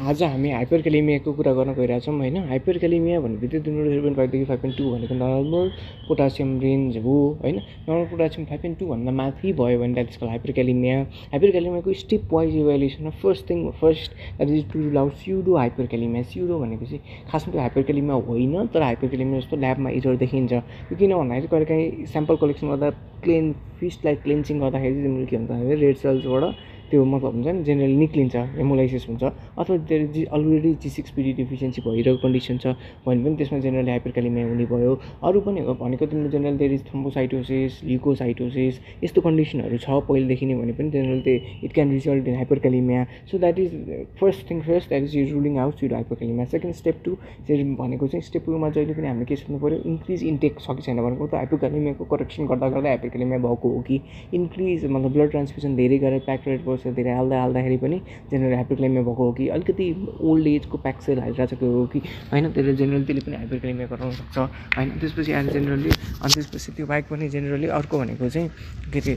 आज हामी हाइपर क्यालेमियाको कुरा गर्न गइरहेछौँ होइन? हाइपर क्यालेमिया भन्ने बित्तिकै तिम्रो जिरो पोइन्ट फाइभदेखि फाइभ पोइन्ट टू भनेको नर्मल पोटासियम रेन्ज हो होइन? नर्मल पोटासियम फाइभ पोइन्ट टूभन्दा माथि भयो भने that is call hyperkalaemia हाइपर क्यालेमियाको step wise इभ्यालुएसनमा first thing first that is to out pseudohyperkalaemia pseudo चाहिँ खासमा त्यो हाइपर क्यालेमिया होइन तर हाइपर क्यालेमिया जस्तो ल्याबमा इजर देखिन्छ। त्यो किन भन्दाखेरि कहिले काहीँ स्याम्पल कलेक्सन गर्दा क्लिन फिसलाई क्लिन्सिङ गर्दाखेरि चाहिँ तिम्रो के भन्छ भने रेड सेल्सबाट त्यो मतलब हुन्छ नि जेनरली निक्लिन्छ हेमोलाइसिस हुन्छ अथवा त्यो G already G six PD deficiency भइरहेको कन्डिसन छ भने पनि त्यसमा जेनरली हाइपरकालिमिया हुने भयो। अरू पनि भनेको तिम्रो general there is thrombocytosis leucocytosis यस्तो कन्डिसनहरू छ पहिलेदेखि नै भने पनि जेनरल त्यो it can result in hyperkalaemia so that is first thing first that is is ruling out pseudo hyperkalaemia second step two चाहिँ भनेको चाहिँ स्टेप टूमा जहिले पनि हामीले के सोध्नु पऱ्यो इन्क्रिज इन्टेक छ कि छैन भनेको त हाइपरकालिमियाको करेक्सन गर्दा गर्दा हाइपरकालिमिया भएको हो कि? इन्क्रिज मतलब ब्लड ट्रान्सफ्युजन धेरै गरेर प्याक छ धेरै हाल्दा हाल्दाखेरि पनि जेनरल हाइपरक्लेमिया भएको हो कि अलिकति ओल्ड एजको प्याक्सेल हालिरहेको हो कि होइन त्यसले जेनरली त्यसले पनि हाइपरक्लेमिया गराउन सक्छ होइन त्यसपछि आएर जेनरली अनि त्यसपछि त्यो बाइक पनि जेनरली अर्को भनेको चाहिँ के अरे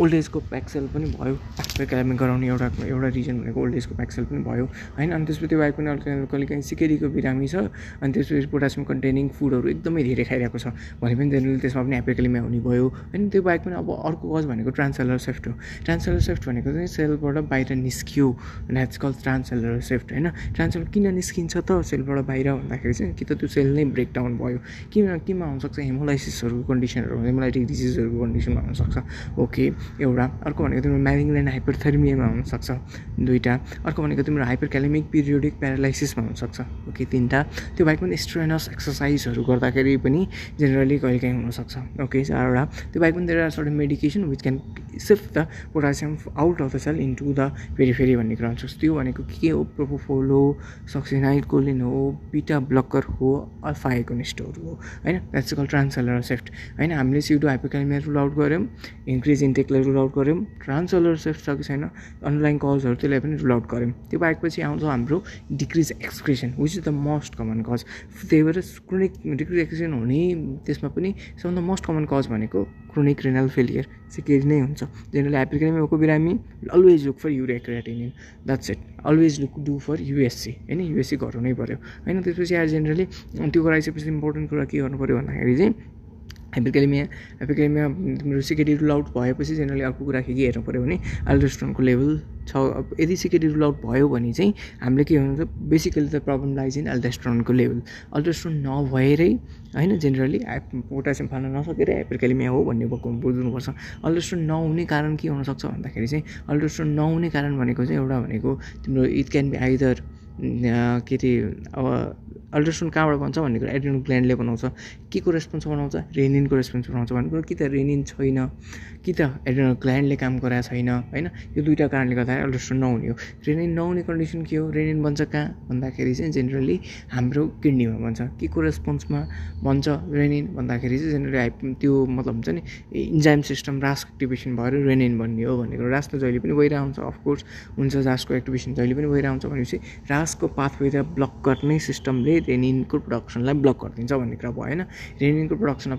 ओल्ड एजको प्याक्सेल पनि भयो। हाइपरक्लेमिया गराउने एउटा एउटा रिजन भनेको ओल्ड एजको प्याक्सेल पनि भयो। होइन अनि त्यसपछि त्यो बाइक पनि अलिक कहिले काहीँ सिकेरीको बिरामी छ अनि त्यसपछि पोटासियम कन्टेनिङ फुडहरू एकदमै धेरै खाइरहेको छ भने पनि जेनरली त्यसमा पनि हाइपरक्लेमिया हुने भयो। होइन त्यो बाइक पनि अब अर्को कज भनेको ट्रान्सएलर सेफ्ट हो। ट्रान्सएलर सेफ्ट भनेको चाहिँ सेलबाट बाहिर निस्कियो। द्याट्स कल ट्रान्सएलर सेफ्ट होइन? ट्रान्सएलर किन निस्किन्छ त सेलबाट बाहिर भन्दाखेरि चाहिँ कि त त्यो सेल नै ब्रेकडाउन भयो। किन केमा हुनसक्छ हेमोलाइसिसहरूको कन्डिसनहरू? हेमोलाइटिक डिजिजहरूको कन्डिसनमा हुनसक्छ। ओके एउटा। अर्को भनेको तिम्रो म्यारिङल्यान्ड हाइपरथर्मियामा हुनसक्छ। दुइटा अर्को भनेको तिम्रो हाइपर क्यालेमिक पिरियोडिक प्यारालाइसिसमा हुनसक्छ। ओके तिनवटा। त्यो बाइक पनि स्ट्रेनस एक्सर्साइजहरू गर्दाखेरि पनि जेनरली कहिले काहीँ हुनसक्छ। ओके चारवटा। त्यो बाइक पनि धेरै short medication which can shift the potassium out of the cell into the फेरि फेरि भन्ने कुरा हुन्छ। त्यो भनेको के हो? प्रोपोफोल हो सक्सिनाइट कोलिन हो बिटा ब्लकर हो अल्फा एकोनिस्टहरू हो होइन? द्याट्स कल ट्रान्सलर सेफ्ट होइन? हामीले सिउडो हाइपोक्यालमिया रुल आउट गऱ्यौँ इन्क्रिज इन्टेकलाई रुल आउट गऱ्यौँ ट्रान्सलर सेफ्ट छ कि छैन अनलाइन कजहरू त्यसलाई पनि रुल आउट गऱ्यौँ। त्यो बाहेकपछि आउँछ हाम्रो decrease excretion which is the most common cause त्यही भएर क्रोनिक डिक्रिज एक्सक्रेसन हुने त्यसमा पनि सबभन्दा मोस्ट कमन कज भनेको क्रोनिक रेनल फेलियर सिकेरी नै हुन्छ। जेनरली हाइपरक्रेमियाको बिरामी always look for urea creatinine that's it always look do for USC होइन? युएससी गराउनै पऱ्यो होइन त्यसपछि आएर जेनरली त्यो गराइसकेपछि इम्पोर्टेन्ट कुरा के गर्नु पऱ्यो भन्दाखेरि चाहिँ हाइपरक्यालेमिया हाइपरक्यालेमिया तिम्रो सिकेडी रुल आउट भएपछि जेनरली अर्को कुरा के हेर्नु पऱ्यो भने अल्ट्रास्टोनको लेभल छ। अब यदि सिकेडी रुल आउट भयो भने चाहिँ हामीले के हुन्छ बेसिकली त प्रब्लम लाइज इन अल्ट्रास्ट्रोनको लेभल। अल्ट्रास्टोन नभएरै होइन जेनरली पोटासियम फाल्न नसकेर हाइपरक्यालेमिया हो भन्ने बुझ्नुपर्छ। अल्ट्रास्टोन नहुने कारण के हुनसक्छ भन्दाखेरि चाहिँ अल्ट्रास्टोन नहुने कारण भनेको चाहिँ एउटा भनेको तिम्रो इट क्यान बी आइदर के अरे अब अल्ट्रासाउन्ड कहाँबाट बन्छ भन्ने कुरा एड्रिनल ग्ल्यान्डले बनाउँछ। के को रेस्पोन्स बनाउँछ? रेनिनको रेस्पोन्स बनाउँछ भन्ने कि त रेनिन छैन कि त एड्रिनल ग्ल्यान्डले काम गराएको छैन होइन? यो दुइटा कारणले गर्दाखेरि अल्ट्रासाउन्ड नहुने हो। रेनिन नहुने कन्डिसन के हो? रेनिन बन्छ कहाँ? भन्दाखेरि चाहिँ जेनरली हाम्रो किडनीमा बन्छ। के को रेस्पोन्समा बन्छ रेनिन भन्दाखेरि चाहिँ जेनरली हाइप त्यो मतलब हुन्छ नि इन्जाइम सिस्टम रास एक्टिभेसन भएर रेनिन भन्ने हो भन्ने कुरो। रास त जहिले पनि भइरहेको हुन्छ अफकोर्स हुन्छ रासको एक्टिभेसन जहिले पनि भइरहेको हुन्छ भनेपछि रासको पाथवेलाई ब्लक गर्ने सिस्टमले रेनिनको प्रडक्सनलाई ब्लक गरिदिन्छ भन्ने कुरा भयो होइन? रेनिनको प्रडक्सनलाई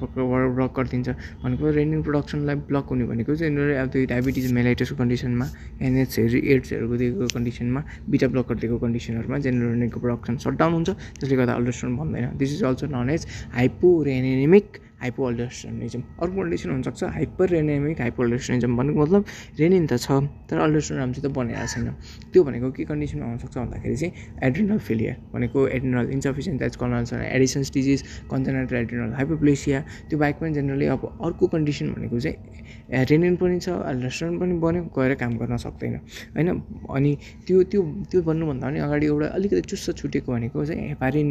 ब्लक गरिदिन्छ। भनेको रेनिन प्रडक्सनलाई ब्लक हुने भनेको चाहिँ अब त्यो डायबिटिज मेलाइटिसको कन्डिसनमा एनएचहरू एड्सहरूको दिएको कन्डिसनमा बिटा ब्लकर दिएको कन्डिसनहरूमा जेनरल रेनिनको प्रडक्सन सटडाउन हुन्छ। त्यसले गर्दा अल्ट्रासाउन्ड भन्दैन। This is also known as hypo reninaemic hypo अर्को कन्डिसन हुनसक्छ हाइपर रेनेमिक हाइपो भनेको मतलब रेनिन त छ तर अल्ट्रासोन राम्रोसित बनिरहेको छैन। त्यो भनेको के कन्डिसनमा हुनसक्छ भन्दाखेरि चाहिँ एड्रिनल फेलियर भनेको adrenal insufficient as कलनल Addison's disease congenital adrenal hypoplasia. त्यो बाइक पनि जेनरली अब अर्को कन्डिसन भनेको चाहिँ रेनिन पनि छ अल्ट्रासोन पनि बन्यो गएर काम गर्न सक्दैन। होइन? अनि त्यो त्यो त्यो भन्नुभन्दा पनि अगाडि एउटा अलिकति चुस्स छुटेको भनेको चाहिँ हेपारिन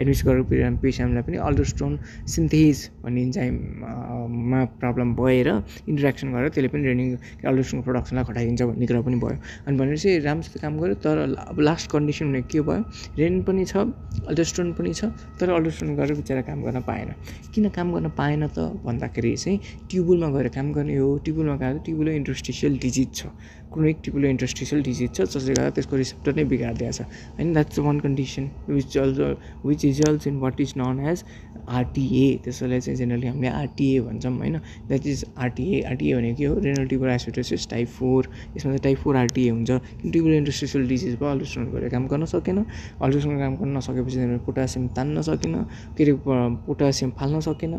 एडमिस गरेर पेसेन्टलाई पनि अल्ट्रास्टोन सिन्थेज भन्ने इन्जाइममा प्रब्लम भएर इन्ट्रेक्सन गरेर त्यसले पनि रेनिङ अल्ट्रास्टोनको प्रडक्सनलाई घटाइदिन्छ भन्ने कुरा पनि भयो। अनि चाहिँ राम्रोसित काम गर्यो तर अब लास्ट कन्डिसन भनेको के भयो? रेनिन पनि छ अल्ट्रास्टोन पनि छ तर अल्ट्रास्टोन गरेर बिचरा काम गर्न पाएन। किन काम गर्न पाएन त भन्दाखेरि चाहिँ ट्युबुलमा गएर काम गर्ने हो। ट्युबुलमा गएर ट्युबुलो इन्ट्रोस्टिसियल डिजिज छ। क्रोनिक ट्युबुलो इन्ट्रोस्टिसियल डिजिज छ जसले गर्दा त्यसको रिसेप्टर नै बिगारिदिएको छ। होइन that's one condition which also which results in what is known as RTA त्यसैलाई चाहिँ चाहिँ जेनरली हामीले आरटिए भन्छौँ होइन? द्याट इज आरटिए आरटिए भनेको के हो? Renal tubular acidosis type four यसमा चाहिँ टाइप फोर आरटिए हुन्छ। ट्युबर इन्डस्ट्रियल डिजिज भयो अल्ट्रासाउन्ड गरेर काम गर्न सकेन। अल्ट्रासाउन्ड काम गर्न नसकेपछि जेनरली पोटासियम तान्न सकेन के अरे पोटासियम फाल्न सकेन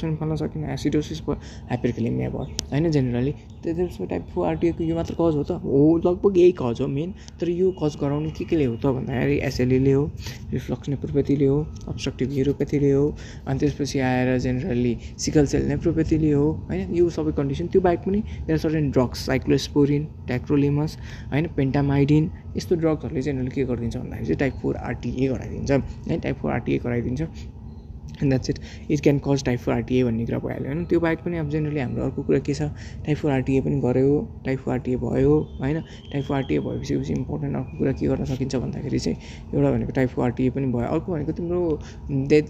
पनि फाल्न सकेन एसिडोसिस भयो हाइपरकेलेमिया भयो होइन जेनरली त्यसमा टाइप फोर आरटिएको यो मात्र कज हो त? हो लगभग यही कज हो मेन तर यो कज गराउनु के केले हो त भन्दाखेरि एसएलईले हो रिफ्लक्स नेप्रोपेथीले हो अब्स्ट्रक्टिभ हिरोपेथीले हो अनि त्यसपछि आएर जेनरली सिकल सेल नेप्रोपेथीले हो होइन? यो सबै कन्डिसन त्यो बाहेक पनि त्यहाँ सर्टेन ड्रग्स साइक्लोस्पोरिन ट्याक्रोलिमस होइन? पेन्टामाइडिन यस्तो ड्रग्सहरूले जेनरली के गरिदिन्छ भन्दाखेरि चाहिँ टाइप फोर आरटिए गराइदिन्छ। है टाइप फोर आरटिए गराइदिन्छ। And that's it it can cause type four RTA भन्ने कुरा भइहाल्यो होइन। त्यो बाहेक पनि अब जेनरली हाम्रो अर्को कुरा के छ? टाइप फोर आरटिए पनि गऱ्यो। टाइप फोर आरटिए भयो होइन? टाइप फोर आरटिए भएपछि पछि इम्पोर्टेन्ट अर्को कुरा के गर्न सकिन्छ भन्दाखेरि चाहिँ एउटा भनेको टाइप फोर आरटिए पनि भयो। अर्को भनेको तिम्रो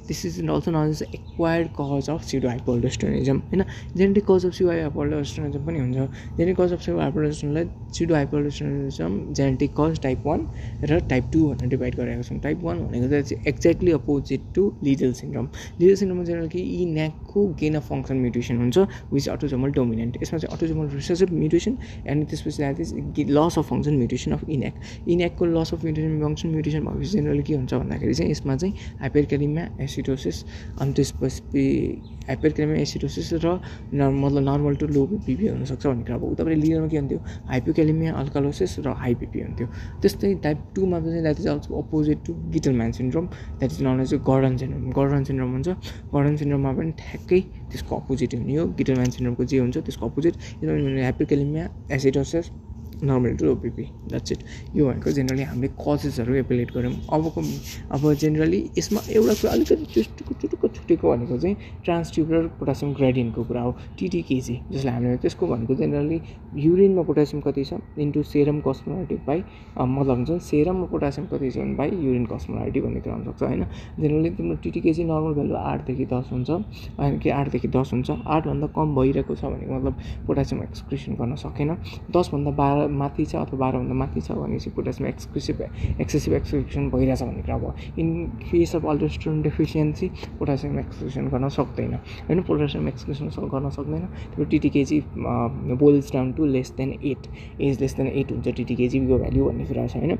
this is also known is acquired cause of pseudo hypoaldosteronism होइन? Genetic cause of pseudo hypoaldosteronism पनि हुन्छ। Genetic cause of pseudo हाइपोल्डोस्टोनलाई pseudo hypoaldosteronism genetic cause type one र टाइप टू भनेर डिभाइड गरेका छौँ टाइप वान भनेको चाहिँ exactly opposite to Liddle syndrome Liddle सिन्ड्रोममा general कि यी न्याकको गेन अफ फङ्सन म्युटेसन हुन्छ विच अटोजोमल डोमिनेन्ट यसमा चाहिँ अटोजोमल रिसेसिभ म्युटेसन एन्ड त्यसपछि is loss of function mutation of ENaC इन्याकको loss of mutation function mutation भएपछि जेनरली के हुन्छ भन्दाखेरि चाहिँ यसमा चाहिँ हाइपरक्यालिमिया एसिडोसिस अनि त्यसपछि हाइपरक्यालिमिया एसिडोसिस र मतलब नर्मल टु लो बिपी हुनसक्छ भन्ने कुरा अब तपाईँले लिडरमा के हुन्थ्यो हाइपोक्यालिमिया अल्कालोसिस र हाई बिपी हुन्थ्यो। त्यस्तै टाइप टूमा चाहिँ that is also opposite to Gitelman syndrome that is known as Gordon syndrome Gordon syndrome हुन्छ। गर्डन सिन्ड्रोममा पनि ठ्याक्कै त्यसको अपोजिट हुने हो। गिटलम्यान सिन्ड्रोमको जे हुन्छ त्यसको opposite hypokalaemia acidosis normal to ओपिपी। That's it यो भनेको जेनरली हामीले कजेसहरू एपिलेट गऱ्यौँ। अबको अब जेनरली यसमा एउटा कुरा अलिकति चुटुको चुटुक्क छुटेको भनेको चाहिँ ट्रान्सट्युबुलर पोटासियम ग्रेडियन्टको कुरा हो। टिटिकेजी जसलाई हामीले त्यसको भनेको जेनरली युरिनमा पोटासियम कति छ? इन्टु सेरम कस्मोलाइटी बाई मतलब हुन्छ सेरममा पोटासियम कति छ भने बाई युरिन कस्मोलाइटी भन्ने कुरा हुनसक्छ होइन? जेनरली तिम्रो टिटिकेजी नर्मल भ्यालु आठदेखि दस हुन्छ। अनि कि आठदेखि दस हुन्छ। आठभन्दा कम भइरहेको छ भनेको मतलब पोटासियम एक्सक्रिसन गर्न सकेन। दसभन्दा बाह्र माथि छ अथवा बाह्रभन्दा माथि छ भनेपछि पोटासियम एक्सक्रिसिभ एक्सेसिभ एक्सक्रिसन भइरहेछ भन्ने कुरा भयो। In case of aldosterone deficiency potassium excretion गर्न सक्दैन। होइन पोटासियम एक्सक्रिसन गर्न सक्दैन। त्यो TTKG boils down to less than eight as less than eight हुन्छ टिटिकेजीको भ्याल्यु भन्ने कुरा छ होइन।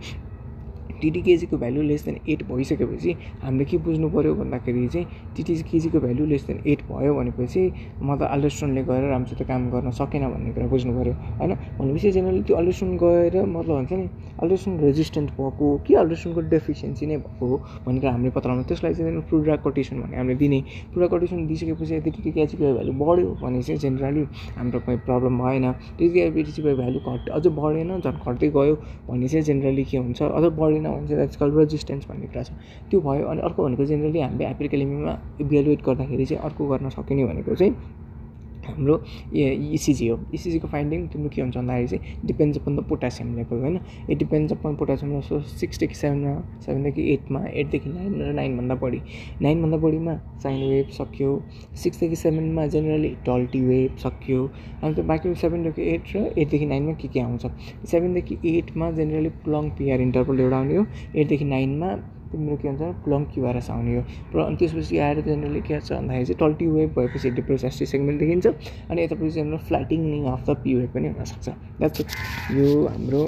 टिटिकेजीको भ्यालु लेस देन एट भइसकेपछि हामीले के बुझ्नु पऱ्यो भन्दाखेरि चाहिँ टिटिकेजीको भ्यालु लेस देन एट भयो भनेपछि मतलब अल्ट्रासाउन्डले गएर राम्रोसित काम गर्न सकेन भन्ने कुरा बुझ्नु पऱ्यो होइन? भनेपछि जेनरली त्यो अल्ट्रासाउन्ड गएर मतलब हुन्छ नि अल्ट्रासाउन्ड रेजिस्टेन्ट भएको कि अल्ट्रासाउन्डको डेफिसियन्सी नै भएको हो भनेर हामीले पत्ता लगाउनु त्यसलाई चाहिँ प्रुड्रा कोटेसन भन्ने हामीले दिने। प्रुड्रा कोटेसन दिइसकेपछि यदि टिटिकेजीको भ्यालु बढ्यो भने चाहिँ जेनरली हाम्रो कुनै प्रब्लम भएन। टिटिकेजीको भ्यालु घट अझ बढेन झन् घट्दै गयो भने चाहिँ जेनरली के हुन्छ अझ बढेन चाहिँ द्याट्स कल रेजिस्टेन्स भन्ने कुरा छ। त्यो भयो अनि अर्को भनेको जेनरली हामीले एप्रिकलिमीमा इभ्यालुएट गर्दाखेरि चाहिँ अर्को गर्न सकिने भनेको चाहिँ हाम्रो इसिजी हो। इसिजीको फाइन्डिङ तिम्रो के हुन्छ भन्दाखेरि चाहिँ depends upon the potassium level होइन। It depends upon potassium so सिक्सदेखि सेभेनमा सेभेनदेखि एटमा एटदेखि नाइन र नाइनभन्दा बढी। नाइनभन्दा बढीमा साइन वेभ सक्यो। सिक्सदेखि सेभेनमा जेनरली टल्टी वेभ सक्यो। अन्त बाँकी सेभेनदेखि एट र एटदेखि नाइनमा के के आउँछ? सेभेनदेखि एटमा जेनरली लङ पिआर इन्टरभल एउटा आउने हो। एटदेखि नाइनमा तिम्रो के हुन्छ लङ्की भएर आउने हो। र अनि त्यसपछि आएर जेनरली के छ भन्दाखेरि चाहिँ टल्टी वेभ भएपछि डिप्रोसेस्टी सेगमेन्ट देखिन्छ। अनि यतापछि general flattening of the P wave पनि हुनसक्छ। द्याट्स यो हाम्रो